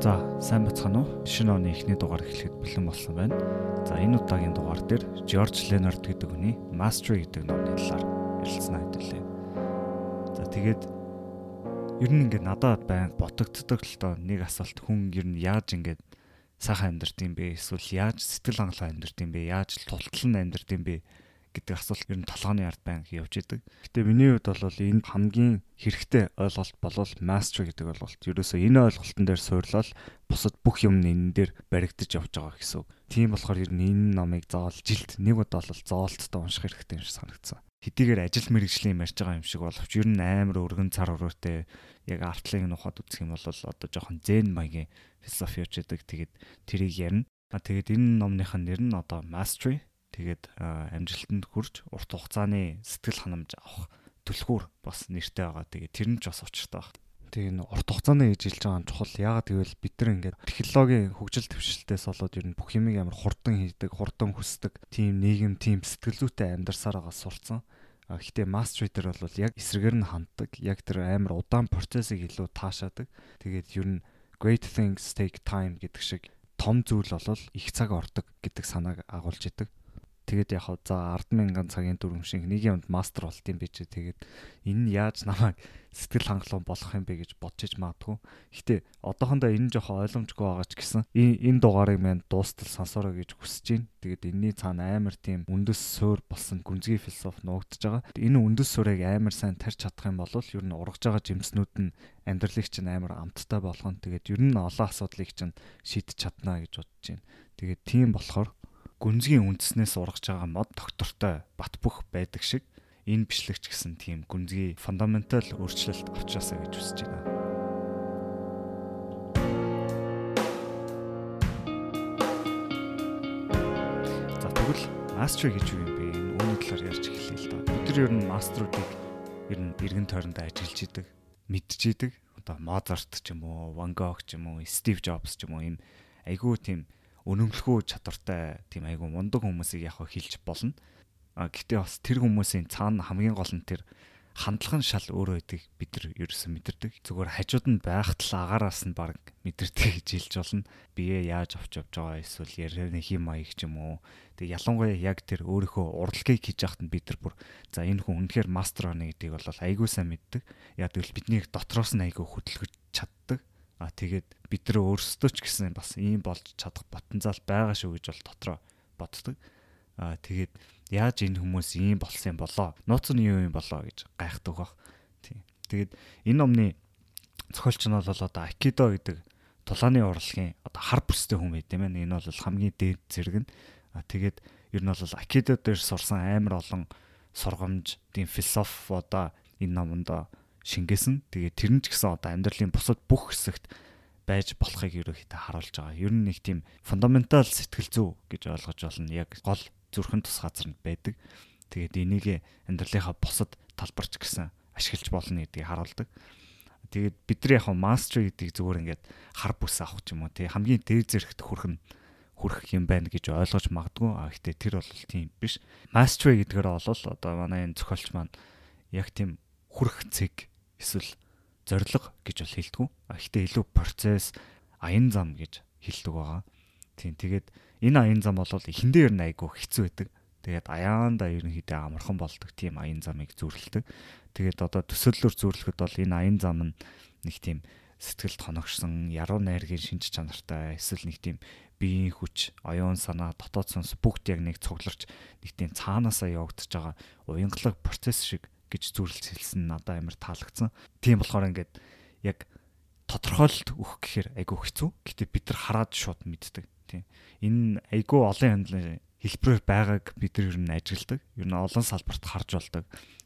За сайн бацхан уу? Шинэ оны эхний дугаар эхлэхэд бэлэн болсон байна. За энэ удаагийн дугаар дээр George Leonard гэдэг хүний Mastery гэдэг номны талаар ярилцсан хэвлээ. За тэгээд ер нь ингээд надад байн ботогддог л доо нэг асуулт хүн ер нь яаж ингээд сайхан амьдрд юм бэ? Эсвэл яаж сэтгэл хангалуун амьдрд юм бэ? Яаж тултал нь амьдрд юм бэ? Гэдэг асуулт ер нь толгойн ард байн явж идэг. Гэтэ миний хувьд бол энэ хамгийн хэрэгтэй ойлголт болвол mastery гэдэг ойлголт. Ерөөсөө энэ ойлголтын дээр суйрлал бусад бүх юм энэ дээр баригдаж явж байгаа гэсэн үг. Тийм болохоор ер нь энэ номыг заавал жилд нэг удаа бол зоолттой унших хэрэгтэй юм шиг санагдсан. Хэдийгээр ажил мэргэжлийн ярьж байгаа юм шиг боловч ер нь амар өргөн цар өрөөтэй яг артлыг нухад үзэх юм бол одоо жоохон зэн маягийн философи идэг. Тэгээд тэрийг ярина. А тэгээд энэ номных нь нэр нь одоо mastery Тэгээд амжилтанд хүрч урт хугацааны сэтгэл ханамж авах түлхүүр бас нэртэй байгаа. Тэгээд тэр нь ч бас учиртай байна. Тэгээ н урт хугацааны хэлж байгаа чухал. Яагаад гэвэл бид нар ингээд технологийн хөгжил төвшлтээс болоод ер нь бүх юмыг амар хурдан хийдэг, хурдан хүсдэг, тийм нийгэм, тийм сэтгэл зүйтэй амьдарсаар байгаа сурцсан. Гэхдээ mastery дээр бол яг эсрэгээр нь ханддаг. Яг тэр амар удаан процессыг илүү таашаадаг. Тэгээд ер нь great things take time гэдэг шиг том зүйл болол их цаг ордог гэдэг санааг агуулж идэг. Тэгээд яг за 100000 цагийн дүрм шиг нэг юмд мастер болт юм биш тэгээд энэ нь яаж намайг сэтгэл хангалуун болгох юм бэ гэж бодчих магадгүй. Гэтэ одоохондоо энэ жоохон ойлгомжгүй байгаа ч гэсэн энэ дугаарыг мань дуустал сонсороо гэж хүсэж байна. Тэгээд энэний цаана амар тийм үндэс суур болсон гүнзгий философи нуугдж байгаа. Энэ үндэс суурийг амар сайн тарьж чадах юм бол ер нь ургаж байгаа жимснүүд нь амьдралыг чинь амар амттай болгоно. Тэгээд ер нь олон асуудлыг чинь шийдэж чадна гэж бодож байна. Тэгээд тийм болохоор гүнзгий үндэснээс ургаж байгаа мод доктортой бат бөх байдаг шиг энэ бичлэгч гэсэн тийм гүнзгий фундаментал өөрчлөлт авчраасаа гэж хүсэж байна. За тэгвэл мастер гэж юу юм бэ? Энэ үүний талаар ярьж эхэллээ л доо. Бид нар ер нь мастеруудыг ер нь эргэн тойрондоо ажиллаж идэг, мэдж идэг. Одоо Мозарт ч юм уу, Ван Гог ч юм уу, Стив Джобс ч юм уу ийм айгүй тийм өнөмлөхөө чадвартай тийм айгу мундаг хүмүүсийг яг хэлж болно. А гэхдээ бас тэр хүмүүсийн цаана хамгийн гол нь тэр хандлага нь шал өөрөө байдаг бид нар ерөөсөн мэдэрдэг. Зүгээр хажууд нь байхтал агаараас нь баг мэдэрдэг гэж хэлж болно. Бие яаж авч явж байгаа эсвэл ярианы хим маяг ч юм уу. Тэг ялангуяа яг тэр өөрийнхөө урлагийг хийж яхад нь бид нар бүр за энэ хүн үнэхээр мастер байна гэдгийг бол айгуу сайн мэддэг. Яг тэгвэл биднийг дотроос нь айгуу хөдөлгөж чаддаг. А тэгээд бид нар өөрсдөө ч гэсэн бас ийм болж чадах потенциал байгаа шүү гэж бол дотроо боддог. А тэгээд яаж энэ хүмүүс ийм болсон юм болоо? Нууц нь юу юм болоо гэж гайхдаг баг. Тийм. Тэгээд энэ номны зохиолч нь бол одоо Акидо гэдэг тулааны урлагийн одоо хар бүстэй хүн байт юм байна. Энэ бол хамгийн дээд зэрэг нь. А тэгээд ер нь бол Акидо дээр сурсан амар олон сургамж, тийм философи одоо энэ номонд шингээсэн. Тэгээд тэр нь ч гэсэн одоо амьдралын бусад бүх хэсэгт байж болохыг ерөөхдөө харуулж байгаа. Ер нь нэг тийм фундаментал сэтгэл зүй гэж ойлгож болно. Яг гол зүрхэн тус газар нь байдаг. Тэгээд энийг амьдралынхаа бусад талбарч гэсэн ашиглаж болно гэдгийг харуулдаг. Тэгээд бидний яг мастер гэдгийг зүгээр ингээд хар бүс авах ч юм уу тий хамгийн дээр зэрэгт хүрэх нь хүрэх юм байна гэж ойлгож магадгүй. А гэхдээ тэр бол тийм биш. Мастер гэдгээр бол одоо манай энэ зохиолч маань яг тийм хүрэх цэг эсвэл зориг гэж бол хэлдэг. Гэхдээ илүү процесс аян зам гэж хэлдэг байгаа. Тийм тэгээд энэ аян зам бол эхэндээ ер нь айгүй хэцүү байдаг. Тэгээд аяанда ерөнхийдөө амархан болдог тийм аян замыг зүйрлдэг. Тэгээд одоо төсөөллөөр зүйрлэхэд бол энэ аян зам нь нэг тийм сэтгэлд хоногшсон, яруу найргийн шинж чанартай, эсвэл нэг тийм биеийн хүч, оюун санаа, дотоод сонс бүгд яг нэг цугларч нэг тийм цаанаасаа явагдаж байгаа уянгалаг процесс шиг гэж зүрлж хэлсэн надад амар таалагдсан. Тийм болохоор ингээд яг тодорхойлолт өгөх гэхээр айгүй хэцүү. Гэтэ бид нар хараад шууд мэддэг. Тийм. Энэ айгүй олон хяндлын хэлбэрээр байгааг бид нар ер нь ажигладаг. Ер нь олон салбарт харж болдог.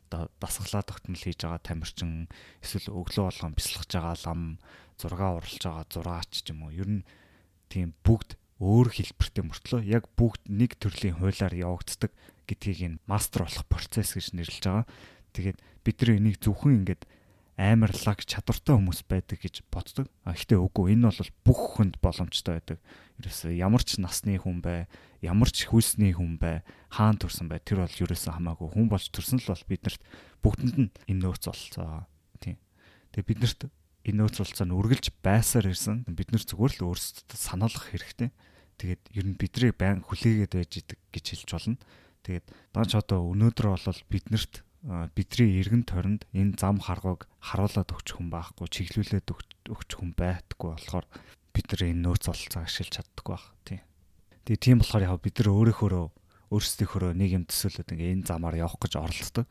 Одоо дасгалаа тогтмол хийж байгаа тамирчин эсвэл өглөө болгон бясалгаж байгаа лам, зураг уралж байгаа зураач ч юм уу. Ер нь тийм бүгд өөр хэлбэртэй мөртлөө яг бүгд нэг төрлийн хуулиар явагддаг гэдгийг энэ мастер болох процесс гэж нэрлэж байгаа. Тэгээд бид нар энийг зөвхөн ингээд амар лаг чадвартай хүмүүс байдаг гэж боддог. А гэхдээ үгүй энэ бол бүх хүнд боломжтой байдаг. Ерөөсөө ямар ч насны хүн бай, ямар ч хүйсний хүн бай, хаан төрсэн бай тэр бол ерөөсөө хамаагүй хүн болж төрсөн л бол биднэрт бүгдэнд нь энэ нөөц болцоо. Тийм. Тэгээ биднэрт энэ нөөцөлцөө нь үргэлж байсаар ирсэн. Бид нэр зүгээр л өөрсдөө сануулгах хэрэгтэй. Тэгээд ер нь бидрийг байн хүлээгээд байж идэг гэж хэлж болно. Тэгээд даанч одоо өнөөдөр бол биднэрт бидний эргэн тойронд энэ зам харгыг харуулад өгч хүн байхгүй, чиглүүлээд өгч хүн байдаггүй болохоор бид нар энэ нөөц олцоо ашиглаж чаддаггүй байх. Тийм. Тэгээ тийм болохоор яг бид нар өөрийнхөө өөрсдийнхөө нэг юм төсөөлөд ингээ энэ замаар явах гэж оролддог.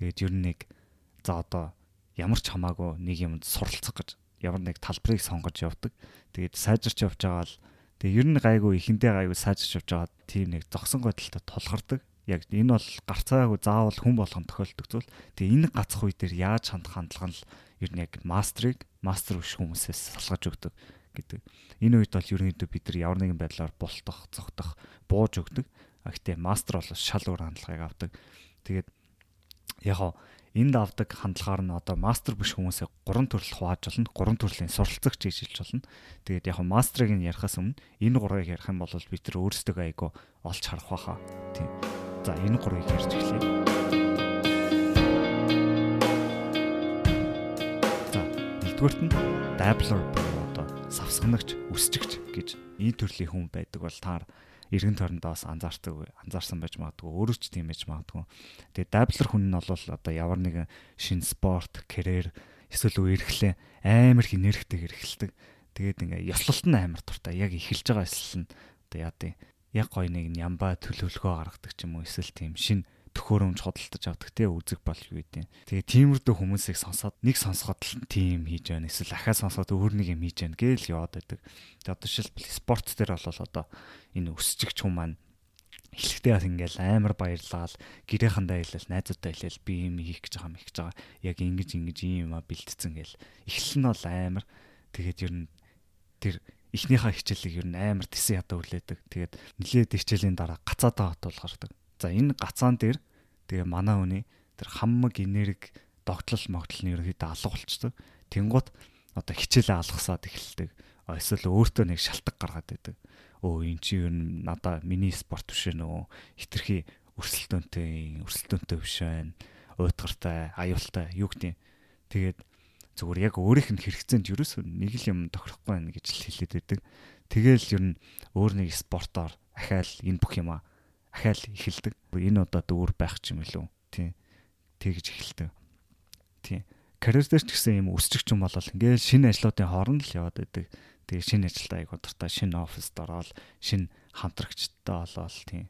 Тэгээд ер нь нэг за одоо ямар ч хамаагүй нэг юмд суралцах гэж ямар нэг талбарыг сонгож явдаг. Тэгээд сайжирч явж байгаа л тэгээ ер нь гайгүй ихэндээ гайгүй сайжирч явж байгаа тийм нэг зогсон байдалтай тулгардаг. Яг энэ бол гарцаагүй заавал хүн болгон тохиолддог зүйл. Тэгээ энэ гацх үе дээр яаж хандах хандлага нь ер нь яг мастрыг мастер биш хүмүүсээс салгаж өгдөг гэдэг. Энэ үед бол ерөнхийдөө бид нар ямар нэгэн байдлаар бултах, цогтох, бууж өгдөг. А гэтээ мастер бол шал өөр хандлагыг авдаг. Тэгээд яг энд авдаг хандлагаар нь одоо мастер биш хүмүүсээ гурван төрөл хувааж болно. Гурван төрлийн суралцагч гэж хэлж болно. Тэгээд яг мастрыг нь ярихаас өмнө энэ гурвыг ярих юм бол бид нар өөрсдөө айгу олж харах байхаа. Тийм. За энэ гурвыг ярьж эхлэе. За нэгдүгürt нь dabbler буюу одоо савсганагч, үсчигч гэж ийм төрлийн хүн байдаг бол таар эргэн тойрондоо бас анзаардаг анзаарсан байж магадгүй өөрөө ч тийм байж магадгүй. Тэгээ дайблер хүн нь бол одоо ямар нэгэн шин спорт, карьер эсвэл үерхлээ амар их энергитэй хэрэгэлдэг. Тэгээд ингээ ёслолт нь амар туртай. Яг эхэлж байгаа эсэл нь одоо яа дий. Яг гой нэг нямба төлөвлөгөө гаргадаг ч юм уу эсвэл тийм шин төхөөрөмж хөдөлтөж авдаг те үзэг бол юу гэдэг. Тэгээ тиймэрдүү хүмүүсийг сонсоод нэг сонсоход л тийм хийж байна. Эсвэл ахаа сонсоход өөр нэг юм хийж байна гээл яваад байдаг. Тэгээ одоо жишээлбэл спорт дээр бол одоо энэ өсчигч хүн маань эхлэхдээ бас ингээл амар баярлал гэрээхэндээ хэлэл найзуудтай хэлэл би юм хийх гэж байгаа юм хийж байгаа. Яг ингэж ингэж ийм юм а бэлтцэн гээл. Эхлэл нь бол амар. Тэгээд ер нь тэр эхнийхээ хичээлийг ер нь амар тэсэн ядаа хүлээдэг. Тэгээд нилээд хичээлийн дараа гацаатаа хот болгоордог. За энэ гацаан дээр тэгээ манай хүний тэр хаммаг энерги догтлол могтлол нь ерөөхдөө алга болчдөг. Тэнгуут одоо хичээлээ алгасаад эхэлдэг. Эсвэл өөртөө нэг шалтгаан гаргаад байдаг. Өө эн чи ер нь надаа миний спорт биш нөө хитрхи өрсөлдөөнтэй өрсөлдөөнтэй биш байна. Уйтгартай, аюултай юу гэдэг. Тэгээд зүгээр яг өөрийнх нь хэрэгцээнд ерөөсөө нэг л юм тохирохгүй байна гэж л хэлээд байдаг. Тэгээл ер нь өөр нэг спортоор ахаал энэ бүх юма ахаал эхэлдэг. Энэ удаа дүүр байх ч юм илүү. Тийм. Тэгж эхэлдэг. Тийм. Карьер дээр ч гэсэн юм өсчих юм бол ингээл шинэ ажлуудын хооронд л яваад байдаг. Тэгээ шинэ ажилдаа айгуу дуртай шинэ оффист ороод шинэ хамтрагчтай болоод тийм.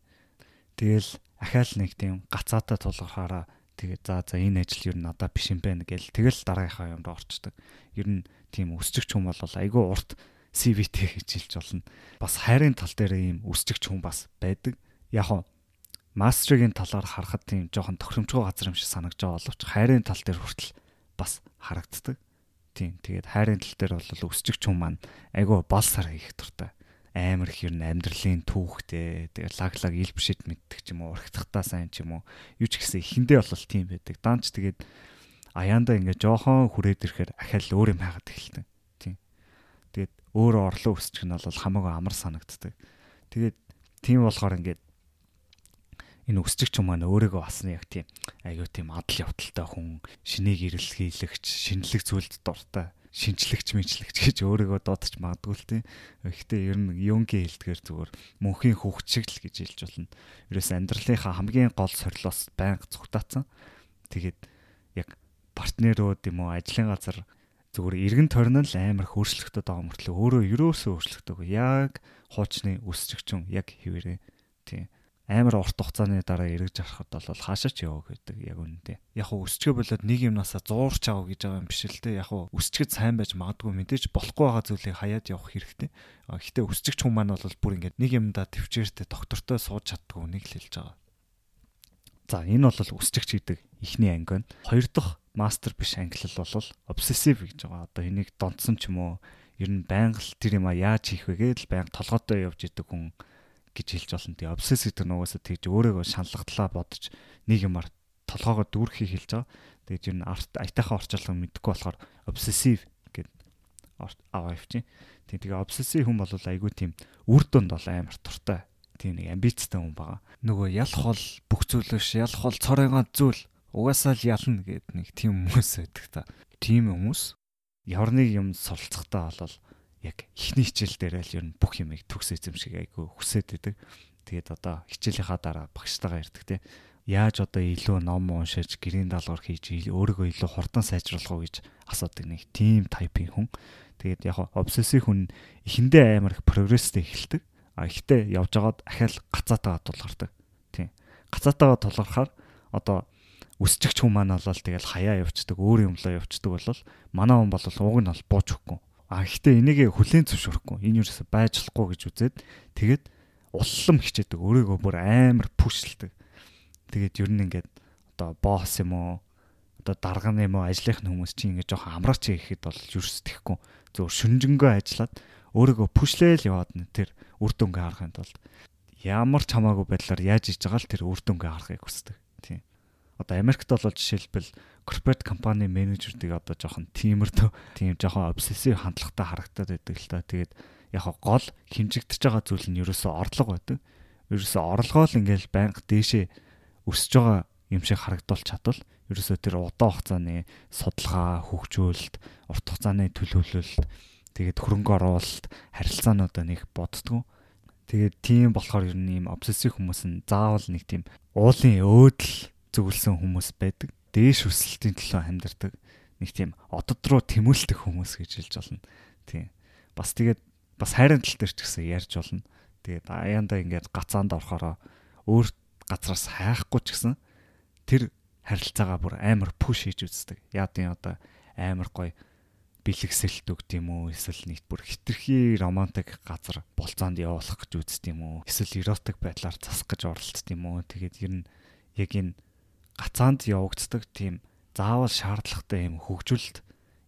Тэгэл ахаал нэг тийм гацаатай тулгархаараа тэгээ за за энэ ажил юу надад биш юм байна гэл тэгэл дараагийнхаа юмд орчдөг. Ер нь тийм өсчихч хүн бол айгүй урт CV-тэй гэж хэлж болно. Бас хайрын тал дээр ийм өсчихч хүн бас байдаг яг хоо мастергийн талаар харахад тийм жоохон тохиромжгүй газар юм шиг санагдаж байгаа боловч хайрын тал дээр хүртэл бас харагддаг. Тийм. Тэгээд хайрын тал дээр бол өсчихч хүн маань айгүй бол сар хийх туртай. Амар их ер нь амьдралын түүхтэй. Тэгээд лаглаг илбшид мэддэг ч юм уу, урагтахтаа сайн ч юм уу. Юу ч гэсэн ихэндээ бол тийм байдаг. Даанч тэгээд аяанда ингээ жоохон хүрээд ирэхээр ахаал өөр юм хайгаад эхэлдэг. Тийм. Тэгээд өөрөө орлоо өсчих нь бол хамаагүй амар санагддаг. Тэгээд тийм болохоор ингээд энэ өсчигч юм маань өөрийгөө бас яг тийм аюу тийм адал явдалтай хүн шинийг ирэлхийлэгч шинэлэг зүйлд дуртай шинчлэгч мэдлэгч гэж өөрийгөө дуудаж магадгүй л тийм. Гэхдээ ер нь юнгийн хэлдгээр зүгээр мөнхийн хүүхд шиг л гэж хэлж болно. Ерөөс амьдралынхаа хамгийн гол сорилоос байнга цугтаацсан. Тэгээд яг партнерууд юм уу ажлын газар зүгээр эргэн тойрно л амар хөөрчлөгдөд байгаа мөртлөө өөрөө ерөөсөө хөөрчлөгдөг. Яг хуучны өсчөгчөн яг хിവэрээ. Тийм амар урт хугацааны дараа эргэж харахад бол хаашаа ч яваа гэдэг яг үнэндээ. Яг уу өсчгөө болоод нэг юмнасаа зуурч авах гэж байгаа юм биш л те. Яг уу өсчгэд сайн байж магадгүй мэдээж болохгүй байгаа зүйлийг хаяад явах хэрэгтэй. Гэхдээ өсчгч хүн маань бол бүр ингээд нэг юмдаа төвчээртэй доктортой сууж чаддгүй нэг л хэлж байгаа. За энэ бол өсчгч гэдэг ихний анги байна. Хоёр дахь мастер биш англи бол obsessive гэж байгаа. Одоо энийг донцсон ч юм уу ер нь байнга л тэр юм а яаж хийх вэ гэдэл байнга толгойтой явж идэг хүн гэж хэлж болно. Тэгээ obsess гэдэг нь угаасаа тэгж өөрийгөө шаналгатлаа бодож нэг юмар толгоогоо дүүрхийг хэлж байгаа. Тэгээд юу н айтайхан орчуулга мэдэхгүй болохоор obsessive гэд аваа явчих. Тэг тэгээ obsessive хүн бол айгүй тийм үр дүнд бол амар туртай. Тийм нэг амбицтай хүн байгаа. Нөгөө ялах бол бүх зүйлөөш ялах бол цоройгоо зүйл угаасаа л ялна гэд нэг тийм хүмүүс байдаг та. Тийм хүмүүс ямар нэг юм суралцахтаа болол яг ихний хичээл дээр л ер нь бүх юмыг төгс эзэмшиг айгүй хүсээд идэг. Тэгээд одоо хичээлийнхаа дараа багштайгаа ярьдаг те. Яаж одоо илүү ном уншиж, гэрийн даалгавар хийж өөрийгөө илүү хурдан сайжруулах уу гэж асуудаг нэг team type-ийн хүн. Тэгээд яг обсессив хүн эхэндээ амар их прогресстэй эхэлдэг. А ихтэй явж байгаад ахаал гацаатайгаа тулгардаг. Тийм. Гацаатайгаа тулгархаар одоо өсчихч хүн маань болол тэгэл хаяа явцдаг, өөр юмлаа явцдаг болол манай хүн бол ууг нь бол бууж өгөхгүй. А ихтэй энийг хүлээн зөвшөөрөхгүй. Энэ юусаа байжлахгүй гэж үзээд тэгээд уллам хичээдэг. Өөрийгөө бүр амар пүшлдэг. Тэгээд ер нь ингээд одоо босс юм уу одоо дарганы юм уу ажлынх нь хүмүүс чинь ингээд жоохон амраач хийхэд бол юус тэхгүй. Зөв шүнжэнгөө ажиллаад өөрийгөө пүшлээл яваад н тэр үр дүнгээ харахын тулд ямар ч хамаагүй байдлаар яаж иж байгаа л тэр үр дүнгээ харахыг хүсдэг. Одоо Америкт бол жишээлбэл корпорат компани менежердийг одоо жоохон тиймэрдөө тийм жоохон обсессив хандлагатай харагдаад байдаг л та. Тэгээд яг гол хэмжигдэж байгаа зүйл нь ерөөсөө орлого байдаг. Ерөөсөө орлогоо л ингээл байнга дээшээ өсөж байгаа юм шиг харагдуулж чадвал ерөөсөө тэр удаан хугацааны судалгаа, хөгжүүлэлт, урт хугацааны төлөвлөлт, тэгээд хөрөнгө оруулалт, харилцаануудаа нэг боддгоо. Тэгээд тийм болохоор ер нь ийм обсессив хүмүүс нь заавал нэг тийм уулын өөдөл зөвлөсөн хүмүүс байдаг дээш өсөлтийн төлөө амьдардаг нэг тийм одод руу тэмүүлдэг хүмүүс гэж хэлж болно. Тийм. Бас тэгээд бас хайрын тал дээр ч гэсэн ярьж болно. Тэгээд аяанда ингээд гацаанд орохороо өөр газраас хайхгүй ч гэсэн тэр харилцаагаа бүр амар пуш хийж үздэг. Яа тийм одоо амар гоё бэлэгсэлт өгд юм уу эсвэл нэг бүр хитрхи романтик газар болцоонд явуулах гэж үздэг юм уу эсвэл эротик байдлаар засах гэж оролцдог юм уу тэгээд ер нь яг энэ гацаанд явагддаг тийм заавал шаардлагатай юм хөгжүүлэлт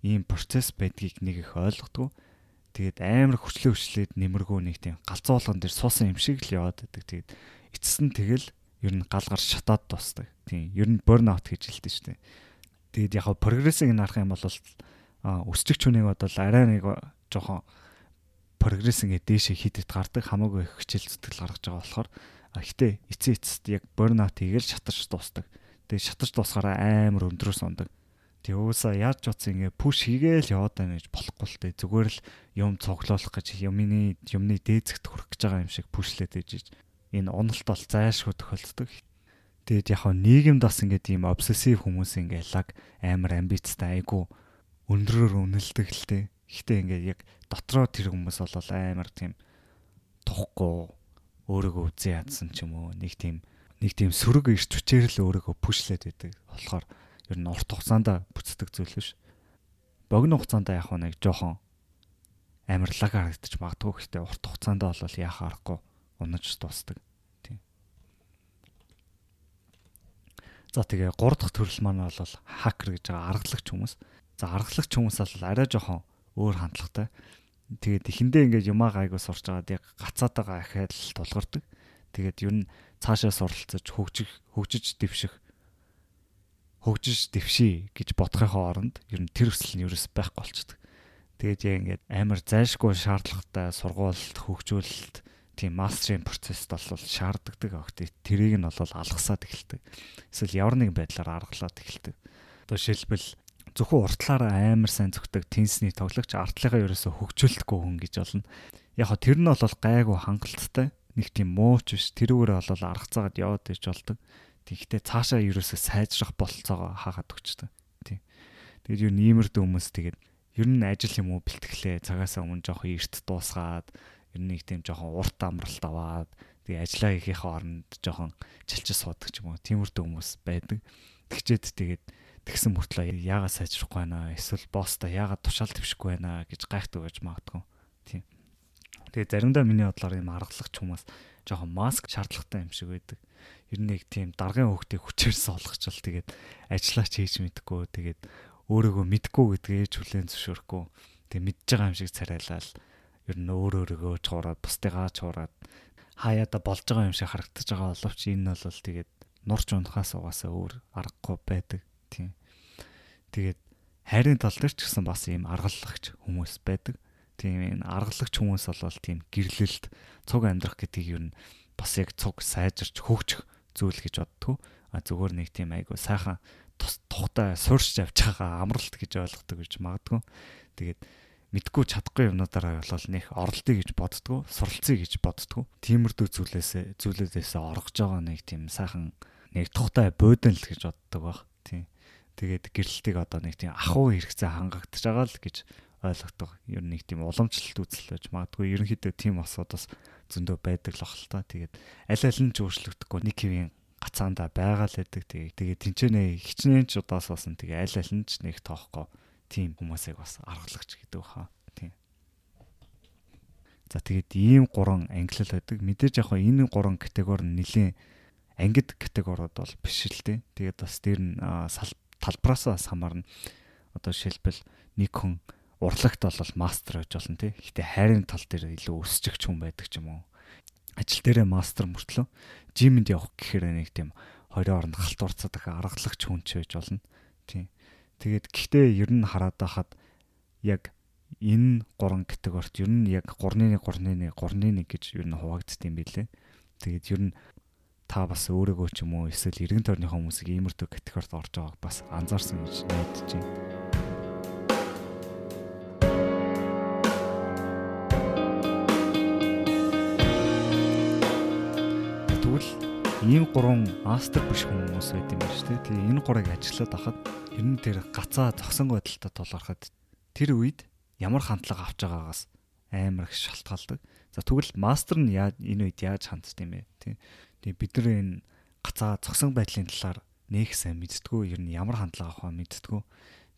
ийм процесс байдгийг нэг их ойлгодгоо. Тэгээд амар хүчлээ хүчлээд нэмэргүй нэг тийм галзуулган дээр суусан юм шиг л яваад байдаг. Тэгээд эцэст нь тэгэл ер нь галгар шатаад дуусдаг. Тийм ер нь burnout гэж хэлдэг шүү дээ. Тэгээд яг прогрессыг нарах юм бол өсчих хүнийг бодвол арай нэг жоохон прогресс ингээ дээшээ хидэт гардаг хамаагүй их хичээл зүтгэл гаргаж байгаа болохоор ихтэй эцээ эцэст яг burnout хийгээл шатарч дуусдаг. Тэгээ шатарч дуусахаараа амар өндрөөс ундаг. Тэгээ уусаа яаж ч утсан ингээ пуш хийгээл яваад байна гэж болохгүй л дээ. Зүгээр л юм цуглуулах гэж юмны юмны дээзэгт хүрэх гэж байгаа юм шиг пушлээд ээж энэ уналт бол зайлшгүй тохиолддог. Тэгээд яг нийгэмд бас ингээд ийм обсессив хүмүүс ингээ лаг амар амбицтай айгу өндрөөр үнэлдэг л дээ. Гэхдээ ингээ яг дотроо тэр хүмүүс бол амар тийм тухгүй өөрийгөө үзээ ядсан ч юм уу нэг тийм нэг тийм сөрөг ирч хүчээр л өөрийгөө пүшлээд байдаг. болохоор ер нь урт хугацаанд бүцдэг зүйл биш. Богино хугацаанд яг нэг жоохон амарлаг харагдаж магадгүй гэхдээ урт хугацаанд бол яах аргагүй унаж дуусдаг. Тийм. За тэгээ 3 дахь төрөл маань бол хакер гэж байгаа аргалагч хүмүүс. За аргалагч хүмүүс бол арай жоохон өөр хандлагатай. Тэгээд эхэндээ ингээд юмаа гайгүй сурч байгаад яг гацаатайгаа ахаад л тулгардаг. Тэгээд ер нь цаашаа суралцаж хөгжих хөгжиж дэвших хөгжиж дэвший гэж бодохын оронд ер нь тэр өсөл нь ерөөс байхгүй болчихдог. Тэгээд яа ингээд амар зайлшгүй шаардлагатай сургуульд хөгжүүлэлт тийм мастерын процессд бол шаарддаг огт тэрийг нь бол алгасаад эхэлдэг. Эсвэл ямар нэгэн байдлаар аргалаад эхэлдэг. Одоо жишээлбэл зөвхөн уртлаараа амар сайн зөвхөдөг тенсний тоглогч артлыгаа ерөөсө хөгжүүлэхгүй хүн гэж болно. Яг хо тэр нь бол гайгүй хангалттай нэг тийм мууч биш тэрүүгээр болол аргацаагаад яваад иж болдог. Тэгэхдээ цаашаа ерөөсөө сайжрах болцоогоо хаагаад өгчдөг. Тийм. Тэгээд юу ниймэрдүү хүмүүс тэгээд ер нь ажил юм уу бэлтгэлээ цагаасаа өмнө жоохон эрт дуусгаад ер нь нэг тийм жоохон урт амралт аваад тэгээ ажиллаа хийхийнхээ оронд жоохон чилчил суудаг ч юм уу тиймэрдүү хүмүүс байдаг. Тэгчээд тэгээд тэгсэн мөртлөө яагаад сайжрахгүй байна эсвэл босстой яагаад тушаал твшихгүй байна гэж гайхдаг байж магадгүй. Тийм. Тэгээ заримдаа миний бодлоор юм аргалагч хүмүүс жоохон маск шаардлагатай юм шиг байдаг. Ер нь нэг тийм даргын хөвгтийг хүчээр суулгачвал тэгээд ажиллаач хийж мэдгүй тэгээд өөрийгөө мэдгүй гэдгээ ээж хүлээн зөвшөөрөхгүй. Тэгээд мэдж байгаа юм шиг царайлал ер нь өөр өөрийгөө чуураад бусдыгаа чуураад хаяада болж байгаа юм шиг харагдаж байгаа боловч энэ бол тэгээд нурч унахаас угаасаа өөр аргагүй байдаг тийм. Тэгээд хайрын тал дээр ч гэсэн бас ийм аргалагч хүмүүс байдаг тийм энэ аргалагч хүмүүс бол тийм гэрлэлт цуг амьдрах гэдгийг юу н бас яг цуг сайжирч хөгжих зүйл гэж боддгоо а зүгээр нэг тийм айгу сайхан тухтай суурьж авч байгаа амралт гэж ойлгодог гэж магадгүй. Тэгээд мэдгүй чадахгүй юмнуудаараа болол нэх оролдъё гэж боддгоо, суралцъя гэж боддгоо. Тиймэрдүү зүйлээс зүйлүүдээс оргож байгаа нэг тийм сайхан нэг тухтай буудан л гэж боддог баг. Тийм. Тэгээд гэрэлтийг одоо нэг тийм ахуй хэрэгцээ хангагдаж байгаа л гэж ойлгодог. Ер нь нэг тийм уламжлалт үзэл байж магадгүй. Ерөнхийдөө тийм асуудаас зөндөө байдаг л бахал та. Тэгээд аль аль нь ч өөрчлөгдөхгүй нэг хэвийн гацаанда байгаа л байдаг. Тэгээд тэгээд тэнцэнэ хичнээн ч удаас басан тэгээд аль аль нь ч нэг тоохгүй тийм хүмүүсийг бас аргалагч гэдэг баха. Тийм. За тэгээд ийм гурван англи байдаг. Мэдээж яг энэ гурван категори нь нэлийн ангид категориуд бол биш л дээ. Тэгээд бас дээр нь талбараасаа хамаарна. Одоо жишээлбэл нэг хүн урлагт бол мастер гэж болно тий. Гэтэ хайрын тал дээр илүү өсчих хүн байдаг ч юм уу. Ажил дээрээ мастер мөртлөө жимэнд явах гэхээр нэг тийм хоёрын оронд их аргалагч хүн ч байж болно. Тийм. Тэгээд гэхдээ ер нь хараад байхад яг энэ гурван категорит ер нь яг 3.1 3.1 3.1 гэж ер нь хуваагдсан юм билээ. Тэгээд ер нь та бас өөрийгөө ч юм уу эсвэл эргэн тойрны хүмүүсийг иймэрхүү категорид орж байгааг бас анзаарсан гэж найдаж байна. Ийм гурван мастер биш хүмүүс байт юм байна шүү дээ. Тэгээ энэ гурыг ажиллаад ахад ер нь тэр гацаа зогсон байдалтай тулгархад тэр үед ямар хандлага авч байгаагаас амар их шалтгаалдаг. За тэгвэл мастер нь яа энэ үед яаж ханддаг юм бэ? Тий. Тэгээ бид нар энэ гацаа зогсон байдлын талаар нэг сайн мэдтгүү ер нь ямар хандлага авах мэдтгүү.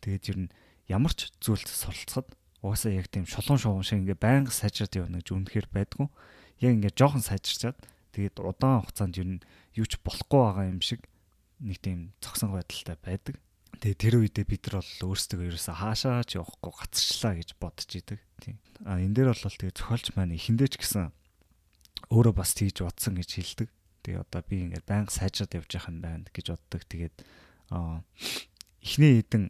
Тэгээд ер нь ямар ч зүйлд суралцахад угаасаа яг тийм шулуун шуун шиг ингээ байнга сайжраад явна гэж үнэхээр байдгүй. Яг ингээ жоохон сайжирчаад тэгээд удаан хугацаанд ер нь юу ч болохгүй байгаа юм шиг нэг тийм зогсон байдалтай байдаг. Тэгээ тэр үедээ бид нар бол өөрсдөө ерөөсө хаашаа ч явахгүй гацчлаа гэж бодож идэг. Тийм. А энэ дээр бол тэгээ зохиолч маань эхэндээ ч гэсэн өөрөө бас тийж бодсон гэж хэлдэг. Тэгээ одоо би ингээд байнга сайжраад явж байгаа юм байна гэж боддог. Тэгээд а эхний хэдэн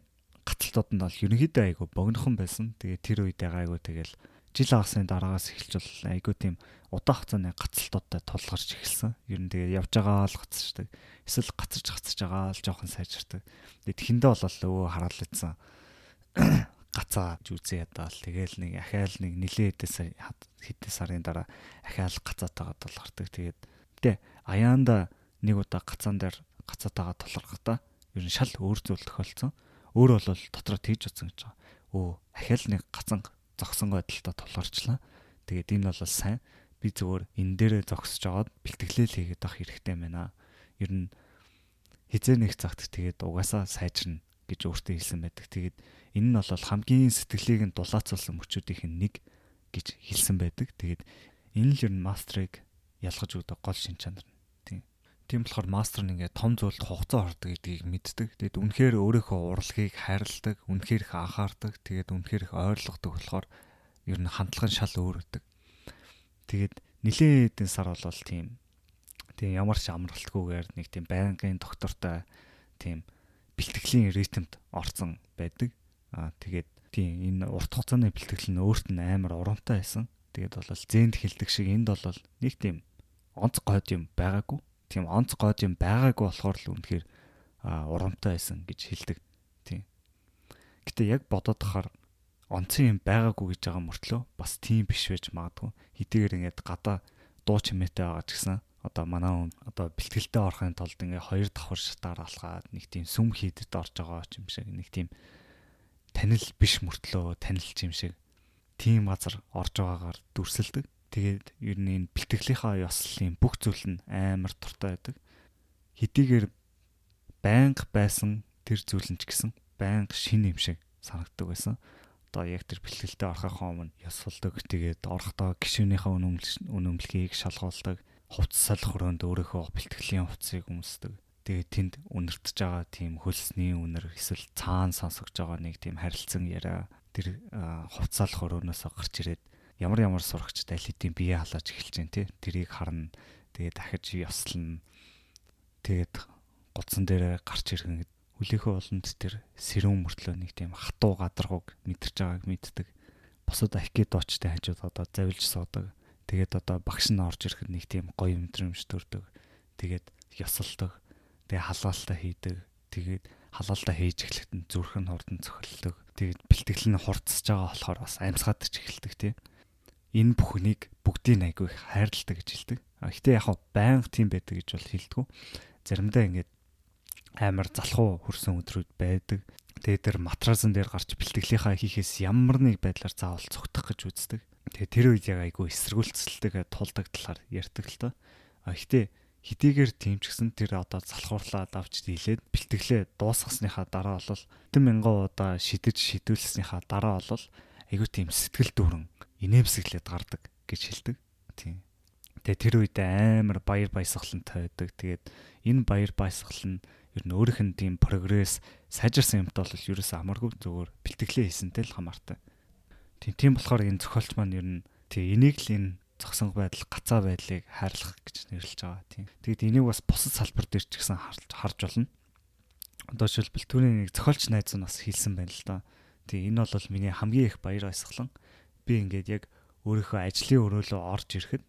гацалтууд нь бол ерөнхийдөө айгу богинохон байсан. Тэгээ тэр үедээ гайгүй тэгэл жил агасны дараагаас эхэлж бол айгүй тийм удаан хугацааны гацалтуудтай тулгарч эхэлсэн. Ер нь тэгээ явж байгаа л гацчихдаг. Эсвэл гацарч гацарч байгаа л жоохон сайжирдаг. Тэгээд тэхэндээ бол өвөө хараалцсан. гацаа жүзээ ядаал тэгээл нэг ахаал нэг нилээ хэдээс хэдэн сарын дараа ахаал гацаатайгаа тулгардаг. Тэгээд тэ аяанда нэг удаа гацаан дээр гацаатайгаа тулгархтаа ер нь шал өөр зүйл тохиолдсон. Өөр бол дотроо тийж утсан гэж байгаа. Өө ахаал нэг гацан зогсон байдалтай тулгарчлаа. Тэгээд энэ бол сайн. Би зөвөр энэ дээрээ зогсож жагаад бэлтгэлэл хийгээд авах хэрэгтэй байна. Ер нь хизээ нэг цагт тэгээд угаасаа сайжирна гэж өөртөө хэлсэн байдаг. Тэгээд энэ нь бол хамгийн сэтгэлийг нь дулаацуулсан мөчүүдийн нэг гэж хэлсэн байдаг. Тэгээд энэ л ер нь мастрыг ялгаж өгдөг гол шин чанар. Тийм болохоор мастер нь ингээд том зүйлд хугацаа ордог гэдгийг мэддэг. Тэгээд үнэхээр өөрийнхөө урлагийг хайрладаг, үнэхээр их анхаардаг, тэгээд үнэхээр их ойрлогодог болохоор ер нь хандлага нь шал өөр өдөг. Тэгээд нилээн хэдэн сар болвол тийм тийм ямар ч амралтгүйгээр нэг тийм байнгын доктортой тийм бэлтгэлийн ритмд орцсон байдаг. Аа тэгээд тийм энэ урт хугацааны бэлтгэл нь өөрт нь амар урамтай байсан. Тэгээд бол зээнд хэлдэг шиг энд бол нэг тийм онц гойд юм байгаагүй тийм онц гоод юм байгаагүй болохоор л үнэхээр урамтай байсан гэж хэлдэг. Тийм. Гэтэ яг бодоод тахаар онцон юм байгаагүй гэж байгаа мөртлөө бас тийм биш байж магадгүй. Хэдийгээр ингээд гадаа дуу чимээтэй байгаа ч гэсэн одоо манай хүн одоо бэлтгэлтэй орохын тулд ингээ хоёр давхар шатаар алхаад нэг тийм сүм хийдэд орж байгаа юм шиг нэг тийм танил биш мөртлөө танилч юм шиг тийм газар орж байгаагаар дүрсэлдэг. Тэгээд ер нь энэ бэлтгэлийнхаа ёслолын бүх зүйл нь амар дуртай байдаг. Хэдийгээр байнга байсан тэр зүйл нь ч гэсэн байнга шин юм шиг санагддаг байсан. Одоо яг тэр бэлтгэлтэй орохын өмнө ёсолдог. Тэгээд орохдоо гişүнийхээ үнэмлэхийг шалгуулдаг. Хувц салх хөрөөнд өөрийнхөө бэлтгэлийн хувцсыг өмсдөг. Тэгээд тэнд үнэртэж байгаа тийм хөлсний үнэр эсвэл цаана сонсогдож байгаа нэг тийм харилцан яриа тэр хувцаалх хөрөөнөөс гарч ирээд ямар ямар сурагчд аль хэдийн бие халааж эхэлж байна тий. Тэрийг харна. Тэгээд дахиж ёслно. Тэгээд гудсан дээр гарч ирхэн үлэхэ болонд тэр сэрүүн мөртлөө нэг тийм хатуу гадаргууг мэдэрч байгааг мэддэг. Босод акидочтой хажууд одоо завилж суудаг. Тэгээд одоо багш нь орж ирэхэд нэг тийм гоё юмдрэмж төрдөг. Тэгээд ёсолдог. Тэгээд халаалтаа хийдэг. Тэгээд халаалдаа хийж эхлэхэд зүрх нь хурдан цохилдог. Тэгээд бэлтгэл нь хурцсаж байгаа болохоор бас амьсгаад ч эхэлдэг тий. Энэ бүхнийг бүгдийг айгүй их хайрладаг гэж хэлдэг. А гэтээ яг байнга тийм байдаг гэж бол хэлдэггүй. Заримдаа ингээд амар залхуу хөрсөн өдрүүд байдаг. Тэгээд тэр матрасан дээр гарч бэлтгэлийнхаа хийхээс ямар нэг байдлаар заавал цогтох гэж үздэг. Тэгээд тэр үед яг айгүй эсэргүүцэлтэйгээ тулдаг талаар ярьдаг л та. А гэтээ хэдийгээр тийм ч гэсэн тэр одоо залхуурлаад авч дийлээд бэлтгэлээ дуусгасныхаа дараа бол 1000 удаа шидэж шидүүлснийхаа дараа бол айгүй тийм сэтгэл дүүрэн инээмсэглээд гардаг гэж хэлдэг. Тийм. Тэгээ тэр үед амар баяр баясгалантай байдаг. Тэгээд энэ баяр баясгал нь ер нь өөрийнх нь тийм прогресс сайжирсан юмтай бол ерөөсөө амаргүй зүгээр бэлтгэлээ хийсэнтэй л хамаартай. Тийм тийм болохоор энэ зохиолч маань ер нь тий энийг л энэ зогсонго байдал гацаа байдлыг хайрлах гэж нэрлэж байгаа тийм. Тэгэд энийг бас бусад салбар дээр ч гэсэн харж болно. Одоо жишээлбэл түүний нэг зохиолч найз нь бас хэлсэн байна л да. Тийм энэ бол миний хамгийн их баяр баясгалан. Би ингээд яг өөрийнхөө ажлын өрөөлөө орж ирэхэд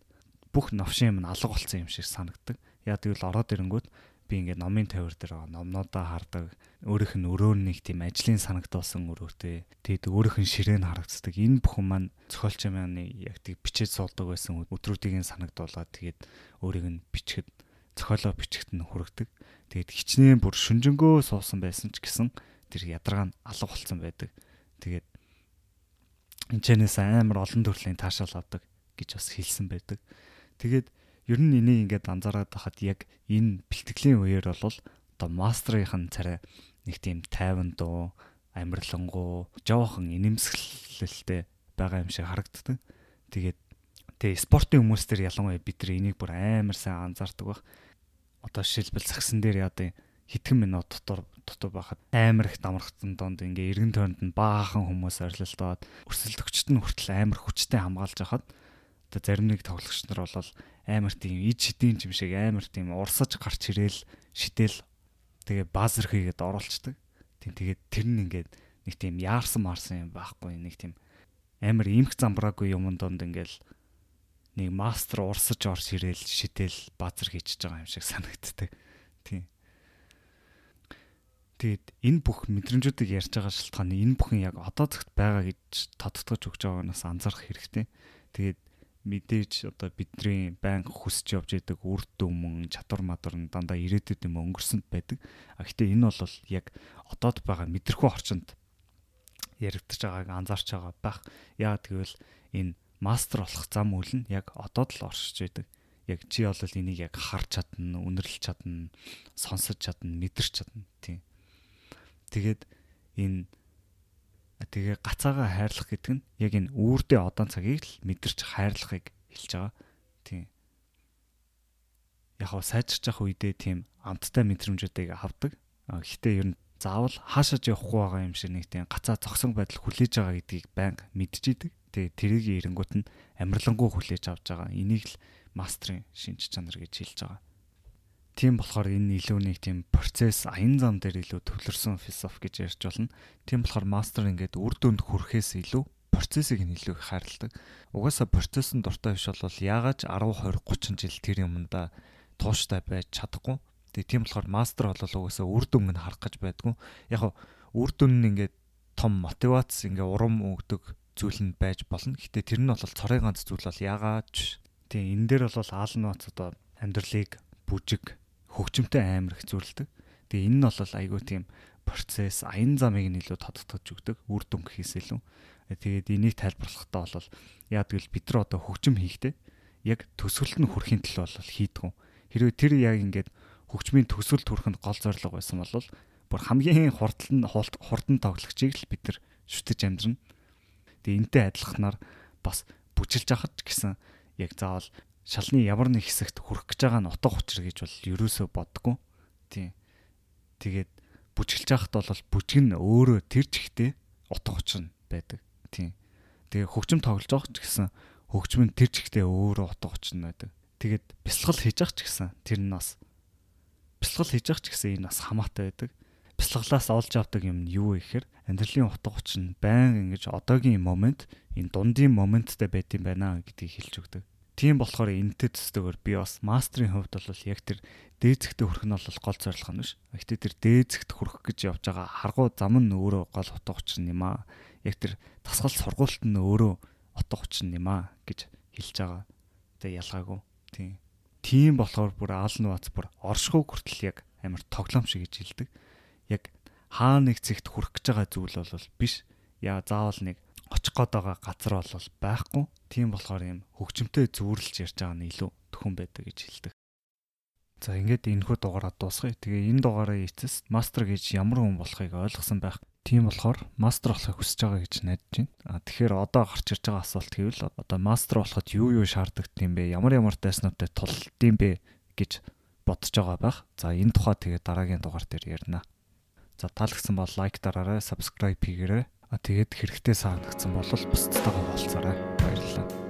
бүх новшин юм алга болсон юм шиг санагдаг. Яа тэгвэл ороод ирэнгүүт би ингээд номын тавир дээр номнуудаа хардаг. Өөрийнх нь өрөө нэг тийм ажлын санагдуулсан өрөөтэй. Тэгэд өөрийнх нь ширээн харагддаг. Энэ бүхэн маань зохиолч маань яг тийг бичиж суулдаг байсан өдрүүдийг санагдуулаад тэгээд өөрийг нь бичгэд зохиолоо бичгт нь хүргэдэг. Тэгээд хичнээн бүр шүнжэнгөө суусан байсан ч гэсэн тэр ядаргаа нь алга болсон байдаг. Тэгээд энэчнээс амар олон төрлийн таашаал авдаг гэж бас хэлсэн байдаг. Тэгээд ер нь энийг ингээд анзаараад байхад яг энэ бэлтгэлийн үеэр бол одоо мастрын царай нэг тийм тайван дуу амарлангуу жоохон инэмсэглэлтэй байгаа юм шиг харагддаг. Тэгээд тэгээ спортын хүмүүс төр ялангуяа бид нар энийг бүр амар сайн анзаардаг баг. Одоо жишээлбэл цагсан дээр яа даа хитгэн минут дотор дотор байхад амар их дамрахтан донд ингээ эргэн тойронд нь баахан хүмүүс орилолдоод өрсөлдөгчт нь хүртэл амар хүчтэй хамгаалж хахад одоо зарим нэг тоглогч нар бол амар тийм ид шидийн юм шиг амар тийм урсаж гарч ирээл шидэл тэгээ баазер хийгээд оруулцдаг. Тийм тэгээд тэр нь ингээд нэг тийм яарсан марсан юм байхгүй нэг тийм амар имх замбраагүй юм донд ингээл нэг мастер урсаж орж ирээл шидэл баазер хийчихэж байгаа юм шиг санагддаг. Тийм. Тэгээд энэ бүх мэдрэмжүүдийг ярьж байгаа шалтгаан энэ бүхэн яг одоо зэгт байгаа гэж тодтогч өгч байгаагаас анзаарах хэрэгтэй. Тэгээд мэдээж одоо бидний байнга хүсэж явж идэг үр дүн чадвар мадар нь дандаа ирээдүйд юм өнгөрсөнд байдаг. А гэхдээ энэ бол яг одоод байгаа мэдрэхүй орчинд яригдчихж байгааг анзаарч байгаа байх. Яа тэгвэл энэ мастер болох зам үйл нь яг одоод л оршиж байдаг. Яг чи бол энийг яг харж чадна, үнэрлэж чадна, сонсож чадна, мэдэрч чадна тийм. Тэгээд энэ тэгээ гацаагаа хайрлах гэдэг нь яг энэ үүрдээ одон цагийг л мэдэрч хайрлахыг хэлж байгаа. Тийм. Яг сайжирч явах үедээ тийм амттай мэдрэмжүүдийг авдаг. Гэхдээ ер нь заавал хаашаач явахгүй байгаа юм шиг нэг тийм гацаа зогсон байдал хүлээж байгаа гэдгийг байнга мэдчихийдэг. Тэгээ тэрийг эренгүүт нь амарлангуй хүлээж авч байгаа. Энийг л мастрын шинж чанар гэж хэлж байгаа. Тийм болохоор энэ илүү нэг тийм процесс аян зам дээр илүү төвлөрсөн философи гэж ярьж болно. Тийм болохоор мастер ингээд үр дүнд хүрэхээс илүү процессыг нь илүү их хайрладаг. Угаасаа процессын дуртай биш бол яагаад 10 20 30 жил тэр юмдаа тууштай байж чадахгүй. Тэгээ тийм болохоор мастер бол угаасаа үр дүн нь харах гэж байдгүй. Яг үр дүн нь ингээд том мотивац ингээ урам өгдөг зүйл нь байж болно. Гэтэ тэр нь бол цорын ганц зүйл бол яагаад тийм энэ дээр бол аал нууц одоо амьдралыг бүжиг хөгжимтэй амар их зүрлдэг. Тэгээ энэ нь бол айгүй тийм процесс аян замыг нь илүү тодтогч өгдөг. Үр дүн гэхээс илүү. Тэгээд энийг тайлбарлахдаа бол яад гэвэл бид нар одоо хөгжим хийхдээ яг төсөлд нь хүрэхин төлөө бол хийдгүн. Хэрвээ тэр яг ингээд хөгжмийн төсөлд хүрэхэд гол зорилго байсан бол бүр хамгийн хурдан нь хурдан тоглогчийг л бид нар шүтэж амьдрна. Тэгээ энтэй адилханаар бас бүжиглж авах гэсэн яг заавал шалны ямар нэг хэсэгт хүрэх гэж байгаа нь утга учир гэж бол ерөөсөө боддгоо. Тийм. Тэгээд бүжиглж яхад бол бүжиг нь өөрөө тэр чигтээ утга учир нь байдаг. Тийм. Тэгээ хөгжим тоглож байгаа ч гэсэн хөгжим нь тэр чигтээ өөрөө утга учир нь байдаг. Тэгээд бясалгал хийж байгаа ч гэсэн тэр нь бас бясалгал хийж байгаа ч гэсэн энэ бас хамаатай байдаг. Бясалгалаас олж авдаг юм нь юу вэ гэхээр амьдралын утга учир нь байн ингэж одоогийн момент энэ дундын моменттэй байт юм байна гэдгийг хэлж өгдөг. Тийм болохоор энэтэй төстэйгээр би бас мастрын хувьд бол яг тэр дээзэгт хүрэх нь бол гол зорилго нь биш. Гэхдээ тэр дээзэгт хүрэх гэж явж байгаа харгуу зам нь өөрөө гол утга учир юм аа. Яг тэр тасгал сургуульт нь өөрөө утга учир юм аа гэж хэлж байгаа. Тэгээ ялгаагүй. Тийм. Тийм болохоор бүр аалн бац бүр оршихуй хүртэл яг амар тоглоом шиг гэж хэлдэг. Яг хаа нэг зэгт хүрэх гэж байгаа зүйл бол биш. Яа заавал нэг очих гээд байгаа газар бол байхгүй. Тийм болохоор юм хөгжимтэй зүүрлж ярьж байгаа нь илүү төхөн байдаг гэж хэлдэг. За ингээд энэхүү дугаараа дуусгая. Тэгээ энэ дугаараа эцэс мастер гэж ямар хүн болохыг ойлгосон байх. Тийм болохоор мастер болохыг хүсэж байгаа гэж найдаж байна. А тэгэхээр одоо гарч ирж байгаа асуулт гэвэл одоо мастер болоход юу юу шаарддаг юм бэ? Ямар ямар дайснуудтай тулдсан бэ гэж бодож байгаа байх. За энэ тухай тэгээ дараагийн дугаар дээр ярина. За таалагдсан бол лайк дараарай, subscribe хийгээрэй. А тэгээд хэрэгтэй санагдсан бол бусдтайгаа болцоорой. Баярлалаа.